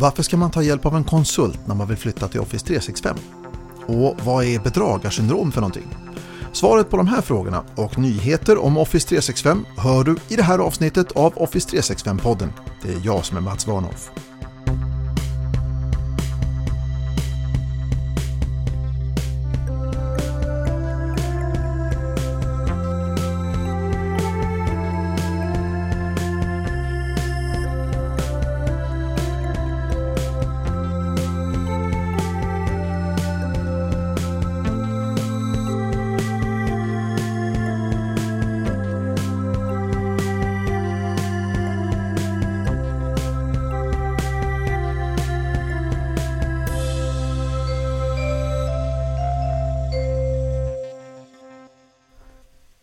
Varför ska man ta hjälp av en konsult när man vill flytta till Office 365? Och vad är bedragarsyndrom för någonting? Svaret på de här frågorna och nyheter om Office 365 hör du i det här avsnittet av Office 365-podden. Det är jag som är Mats Warnhoff.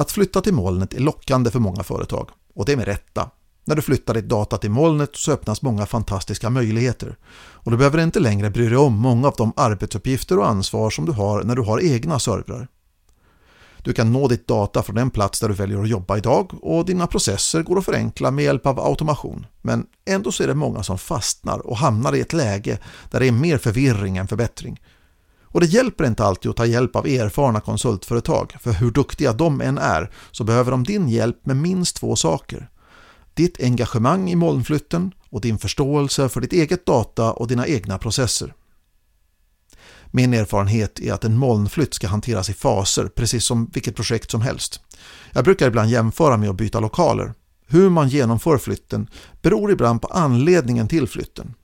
Att flytta till molnet är lockande för många företag och det är med rätta. När du flyttar ditt data till molnet så öppnas många fantastiska möjligheter och du behöver inte längre bry dig om många av de arbetsuppgifter och ansvar som du har när du har egna servrar. Du kan nå ditt data från den plats där du väljer att jobba idag och dina processer går att förenkla med hjälp av automation. Men ändå så är det många som fastnar och hamnar i ett läge där det är mer förvirring än förbättring och det hjälper inte alltid att ta hjälp av erfarna konsultföretag, för hur duktiga de än är så behöver de din hjälp med minst två saker. Ditt engagemang i molnflytten och din förståelse för ditt eget data och dina egna processer. Min erfarenhet är att en molnflytt ska hanteras i faser, precis som vilket projekt som helst. Jag brukar ibland jämföra med att byta lokaler. Hur man genomför flytten beror ibland på anledningen till flytten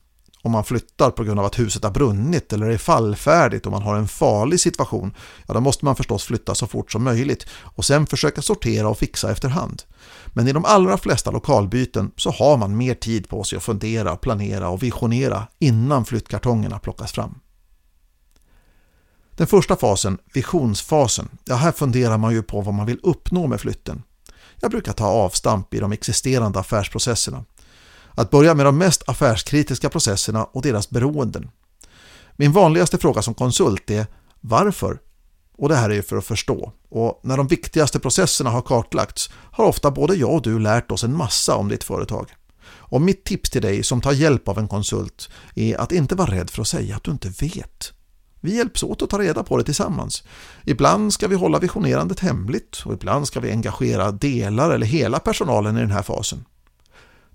om man flyttar på grund av att huset har brunnit eller är fallfärdigt och man har en farlig situation, ja då måste man förstås flytta så fort som möjligt och sen försöka sortera och fixa efterhand. Men i de allra flesta lokalbyten så har man mer tid på sig att fundera, planera och visionera innan flyttkartongerna plockas fram. Den första fasen, visionsfasen, ja här funderar man ju på vad man vill uppnå med flytten. Jag brukar ta avstamp i de existerande affärsprocesserna att börja med de mest affärskritiska processerna och deras beroenden. Min vanligaste fråga som konsult är varför? Och det här är ju för att förstå. Och när de viktigaste processerna har kartlagts har ofta både jag och du lärt oss en massa om ditt företag. Och mitt tips till dig som tar hjälp av en konsult är att inte vara rädd för att säga att du inte vet. Vi hjälps åt att ta reda på det tillsammans. Ibland ska vi hålla visionerandet hemligt och ibland ska vi engagera delar eller hela personalen i den här fasen.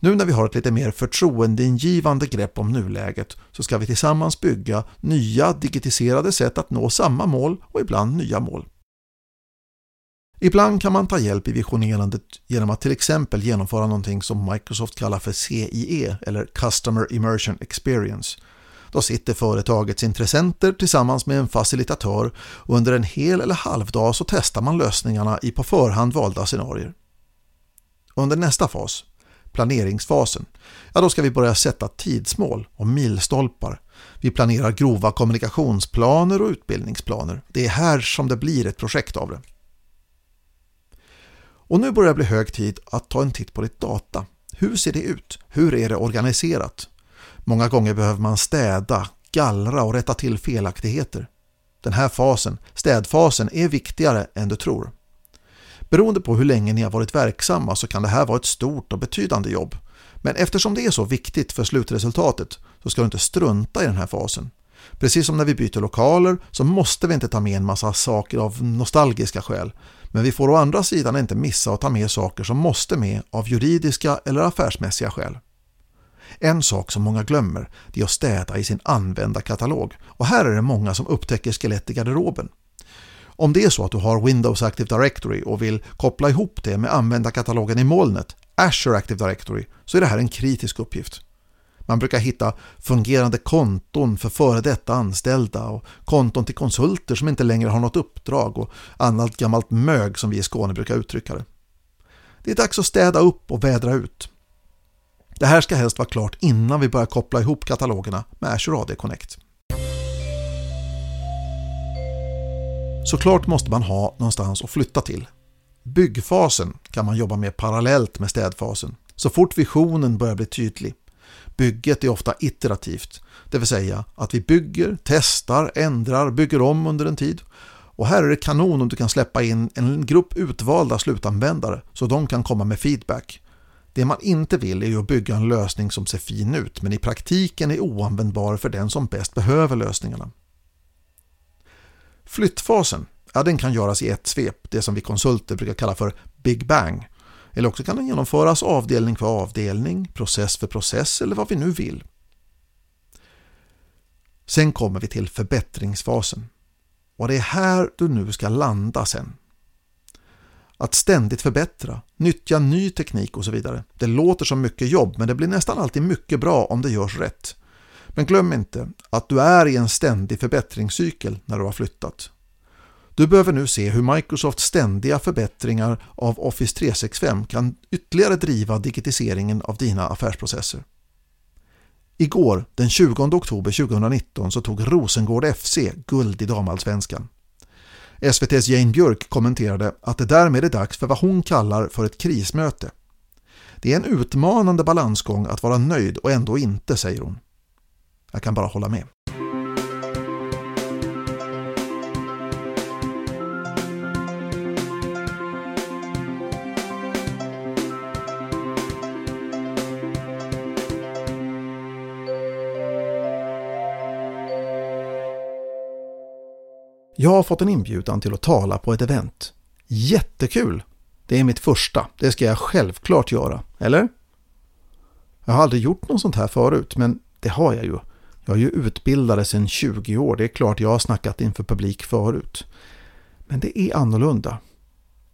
Nu när vi har ett lite mer förtroendeingivande grepp om nuläget så ska vi tillsammans bygga nya digitiserade sätt att nå samma mål och ibland nya mål. Ibland kan man ta hjälp i visionerandet genom att till exempel genomföra någonting som Microsoft kallar för CIE eller Customer Immersion Experience. Då sitter företagets intressenter tillsammans med en facilitatör och under en hel eller halvdag så testar man lösningarna i på förhand valda scenarier. Under nästa fas, planeringsfasen, ja då ska vi börja sätta tidsmål och milstolpar. Vi planerar grova kommunikationsplaner och utbildningsplaner. Det är här som det blir ett projekt av det. Och nu börjar det bli hög tid att ta en titt på ditt data. Hur ser det ut? Hur är det organiserat? Många gånger behöver man städa, gallra och rätta till felaktigheter. Den här fasen, städfasen, är viktigare än du tror. Beroende på hur länge ni har varit verksamma så kan det här vara ett stort och betydande jobb. Men eftersom det är så viktigt för slutresultatet så ska du inte strunta i den här fasen. Precis som när vi byter lokaler så måste vi inte ta med en massa saker av nostalgiska skäl. Men vi får å andra sidan inte missa att ta med saker som måste med av juridiska eller affärsmässiga skäl. En sak som många glömmer är att städa i sin användarkatalog. och här är det många som upptäcker skelett i garderoben. Om det är så att du har Windows Active Directory och vill koppla ihop det med användarkatalogen i molnet, Azure Active Directory, så är det här en kritisk uppgift. Man brukar hitta fungerande konton för före detta anställda och konton till konsulter som inte längre har något uppdrag och annat gammalt mög som vi i Skåne brukar uttrycka det. Det är dags att städa upp och vädra ut. Det här ska helst vara klart innan vi börjar koppla ihop katalogerna med Azure AD Connect. Såklart måste man ha någonstans att flytta till. Byggfasen kan man jobba med parallellt med städfasen. Så fort visionen börjar bli tydlig. Bygget är ofta iterativt, det vill säga att vi bygger, testar, ändrar, bygger om under en tid. Och här är det kanon om du kan släppa in en grupp utvalda slutanvändare så de kan komma med feedback. Det man inte vill är ju att bygga en lösning som ser fin ut men i praktiken är oanvändbar för den som bäst behöver lösningarna. Flyttfasen, ja, den kan göras i ett svep, det som vi konsulter brukar kalla för Big Bang. Eller också kan den genomföras avdelning för avdelning, process för process eller vad vi nu vill. Sen kommer vi till förbättringsfasen. Och det är här du nu ska landa sen. Att ständigt förbättra, nyttja ny teknik och så vidare. Det låter som mycket jobb men det blir nästan alltid mycket bra om det görs rätt. Men glöm inte att du är i en ständig förbättringscykel när du har flyttat. Du behöver nu se hur Microsofts ständiga förbättringar av Office 365 kan ytterligare driva digitiseringen av dina affärsprocesser. Igår, den 20 oktober 2019, så tog Rosengård FC guld i damallsvenskan. SVTs Jane Björk kommenterade att det därmed är dags för vad hon kallar för ett krismöte. Det är en utmanande balansgång att vara nöjd och ändå inte, säger hon. Jag kan bara hålla med. Jag har fått en inbjudan till att tala på ett event. Jättekul! Det är mitt första. Det ska jag självklart göra, eller? Jag har aldrig gjort något sånt här förut, men det har jag ju. Jag är ju utbildare sedan 20 år. Det är klart jag har snackat inför publik förut. Men det är annorlunda.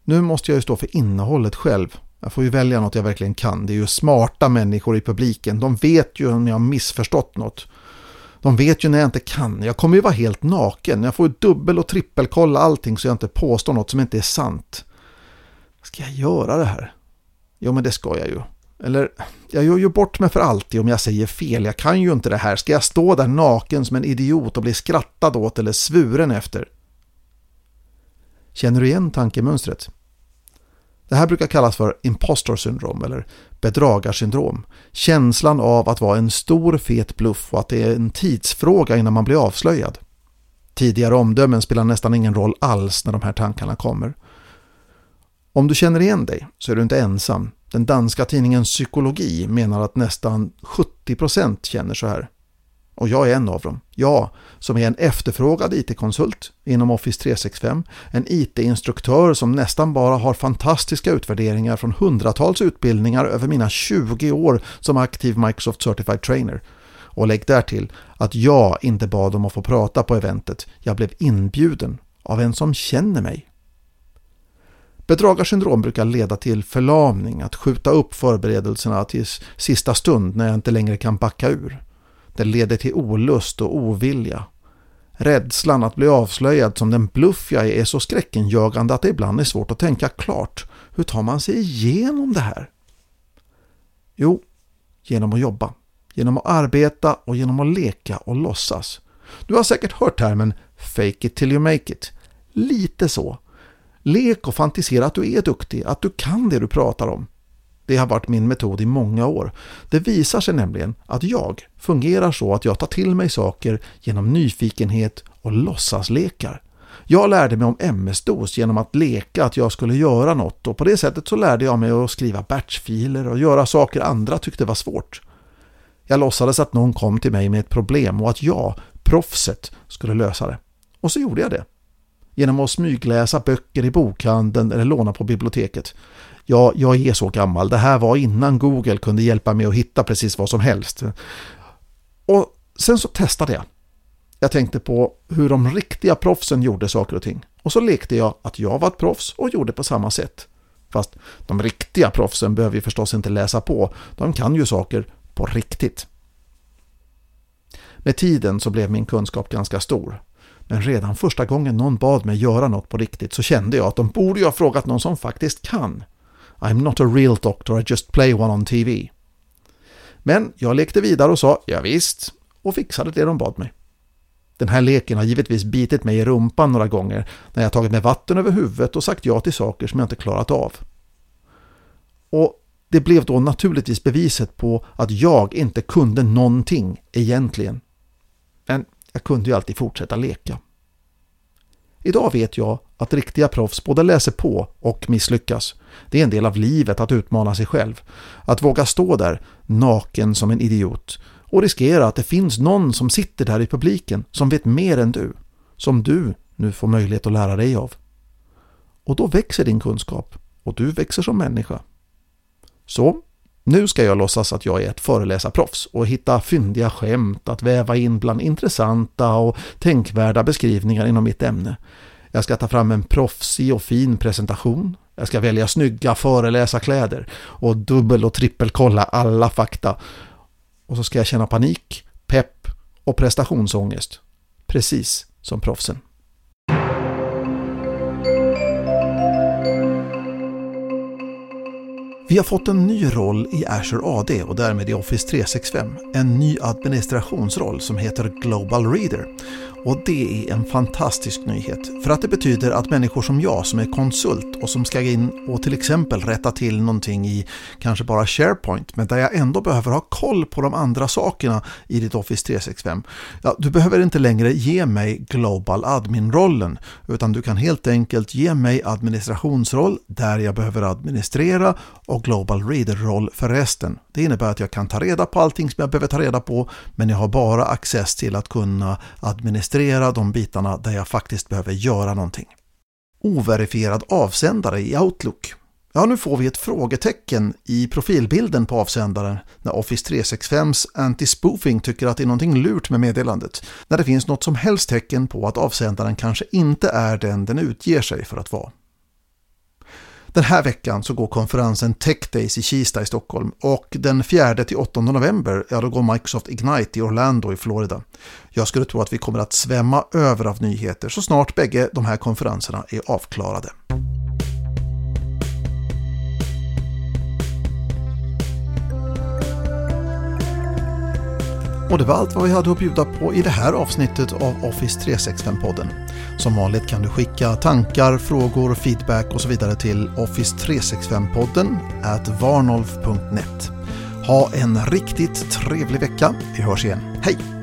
Nu måste jag ju stå för innehållet själv. Jag får ju välja något jag verkligen kan. Det är ju smarta människor i publiken. De vet ju om jag har missförstått något. De vet ju när jag inte kan. Jag kommer ju vara helt naken. Jag får ju dubbel och trippelkolla allting så jag inte påstår något som inte är sant. Ska jag göra det här? Jo, men det ska jag ju. Eller, jag gör ju bort mig för alltid om jag säger fel. Jag kan ju inte det här. Ska jag stå där naken som en idiot och bli skrattad åt eller svuren efter? Känner du igen tankemönstret? Det här brukar kallas för impostor syndrom eller bedragarsyndrom. Känslan av att vara en stor fet bluff och att det är en tidsfråga innan man blir avslöjad. Tidigare omdömen spelar nästan ingen roll alls när de här tankarna kommer. Om du känner igen dig så är du inte ensam. Den danska tidningen Psykologi menar att nästan 70% känner så här. Och jag är en av dem. Jag som är en efterfrågad IT-konsult inom Office 365, en IT-instruktör som nästan bara har fantastiska utvärderingar från hundratals utbildningar över mina 20 år som aktiv Microsoft Certified Trainer. Och lägg därtill att jag inte bad om att få prata på eventet. Jag blev inbjuden av en som känner mig. Bedragarsyndrom brukar leda till förlamning, att skjuta upp förberedelserna till sista stund när jag inte längre kan backa ur. Det leder till olust och ovilja. Rädslan att bli avslöjad som den bluff jag är är så skräckenjagande att det ibland är svårt att tänka klart. Hur tar man sig igenom det här? Jo, genom att jobba. Genom att arbeta och genom att leka och låtsas. Du har säkert hört termen “fake it till you make it”. Lite så. Lek och fantisera att du är duktig, att du kan det du pratar om. Det har varit min metod i många år. Det visar sig nämligen att jag fungerar så att jag tar till mig saker genom nyfikenhet och låtsaslekar. Jag lärde mig om MS-DOS genom att leka att jag skulle göra något och på det sättet så lärde jag mig att skriva batchfiler och göra saker andra tyckte var svårt. Jag låtsades att någon kom till mig med ett problem och att jag, proffset, skulle lösa det. Och så gjorde jag det. Genom att smygläsa böcker i bokhandeln eller låna på biblioteket. Ja, jag är så gammal. Det här var innan Google kunde hjälpa mig att hitta precis vad som helst. Och sen så testade jag. Jag tänkte på hur de riktiga proffsen gjorde saker och ting. Och så lekte jag att jag var ett proffs och gjorde på samma sätt. Fast de riktiga proffsen behöver ju förstås inte läsa på. De kan ju saker på riktigt. Med tiden så blev min kunskap ganska stor. Men redan första gången någon bad mig göra något på riktigt så kände jag att de borde ju ha frågat någon som faktiskt kan. I'm not a real doctor, I just play one on TV. Men jag lekte vidare och sa ja, visst och fixade det de bad mig. Den här leken har givetvis bitit mig i rumpan några gånger när jag tagit mig vatten över huvudet och sagt ja till saker som jag inte klarat av. Och det blev då naturligtvis beviset på att jag inte kunde någonting egentligen. Men jag kunde ju alltid fortsätta leka. Idag vet jag att riktiga proffs både läser på och misslyckas. Det är en del av livet att utmana sig själv. Att våga stå där, naken som en idiot och riskera att det finns någon som sitter där i publiken som vet mer än du. Som du nu får möjlighet att lära dig av. Och då växer din kunskap och du växer som människa. Så, nu ska jag låtsas att jag är ett föreläsarproffs och hitta fyndiga skämt att väva in bland intressanta och tänkvärda beskrivningar inom mitt ämne. Jag ska ta fram en proffsig och fin presentation. Jag ska välja snygga föreläsarkläder och dubbel och trippelkolla alla fakta. Och så ska jag känna panik, pepp och prestationsångest. Precis som proffsen. Vi har fått en ny roll i Azure AD och därmed i Office 365. En ny administrationsroll som heter Global Reader. Och det är en fantastisk nyhet för att det betyder att människor som jag som är konsult och som ska in och till exempel rätta till någonting i kanske bara SharePoint men där jag ändå behöver ha koll på de andra sakerna i ditt Office 365. Ja, du behöver inte längre ge mig Global Admin-rollen utan du kan helt enkelt ge mig administrationsroll där jag behöver administrera och Global Reader-roll för resten. Det innebär att jag kan ta reda på allting som jag behöver ta reda på men jag har bara access till att kunna administrera de bitarna där jag faktiskt behöver göra någonting. Overifierad avsändare i Outlook. Ja, nu får vi ett frågetecken i profilbilden på avsändaren när Office 365s anti-spoofing tycker att det är någonting lurt med meddelandet. När det finns något som helst tecken på att avsändaren kanske inte är den den utger sig för att vara. Den här veckan så går konferensen Tech Days i Kista i Stockholm och den 4-8 november ja, då går Microsoft Ignite i Orlando i Florida. Jag skulle tro att vi kommer att svämma över av nyheter så snart bägge de här konferenserna är avklarade. Och det var allt vad vi hade att bjuda på i det här avsnittet av Office 365-podden. Som vanligt kan du skicka tankar, frågor, feedback och så vidare till Office365-podden at varnolf.net. Ha en riktigt trevlig vecka. Vi hörs igen. Hej!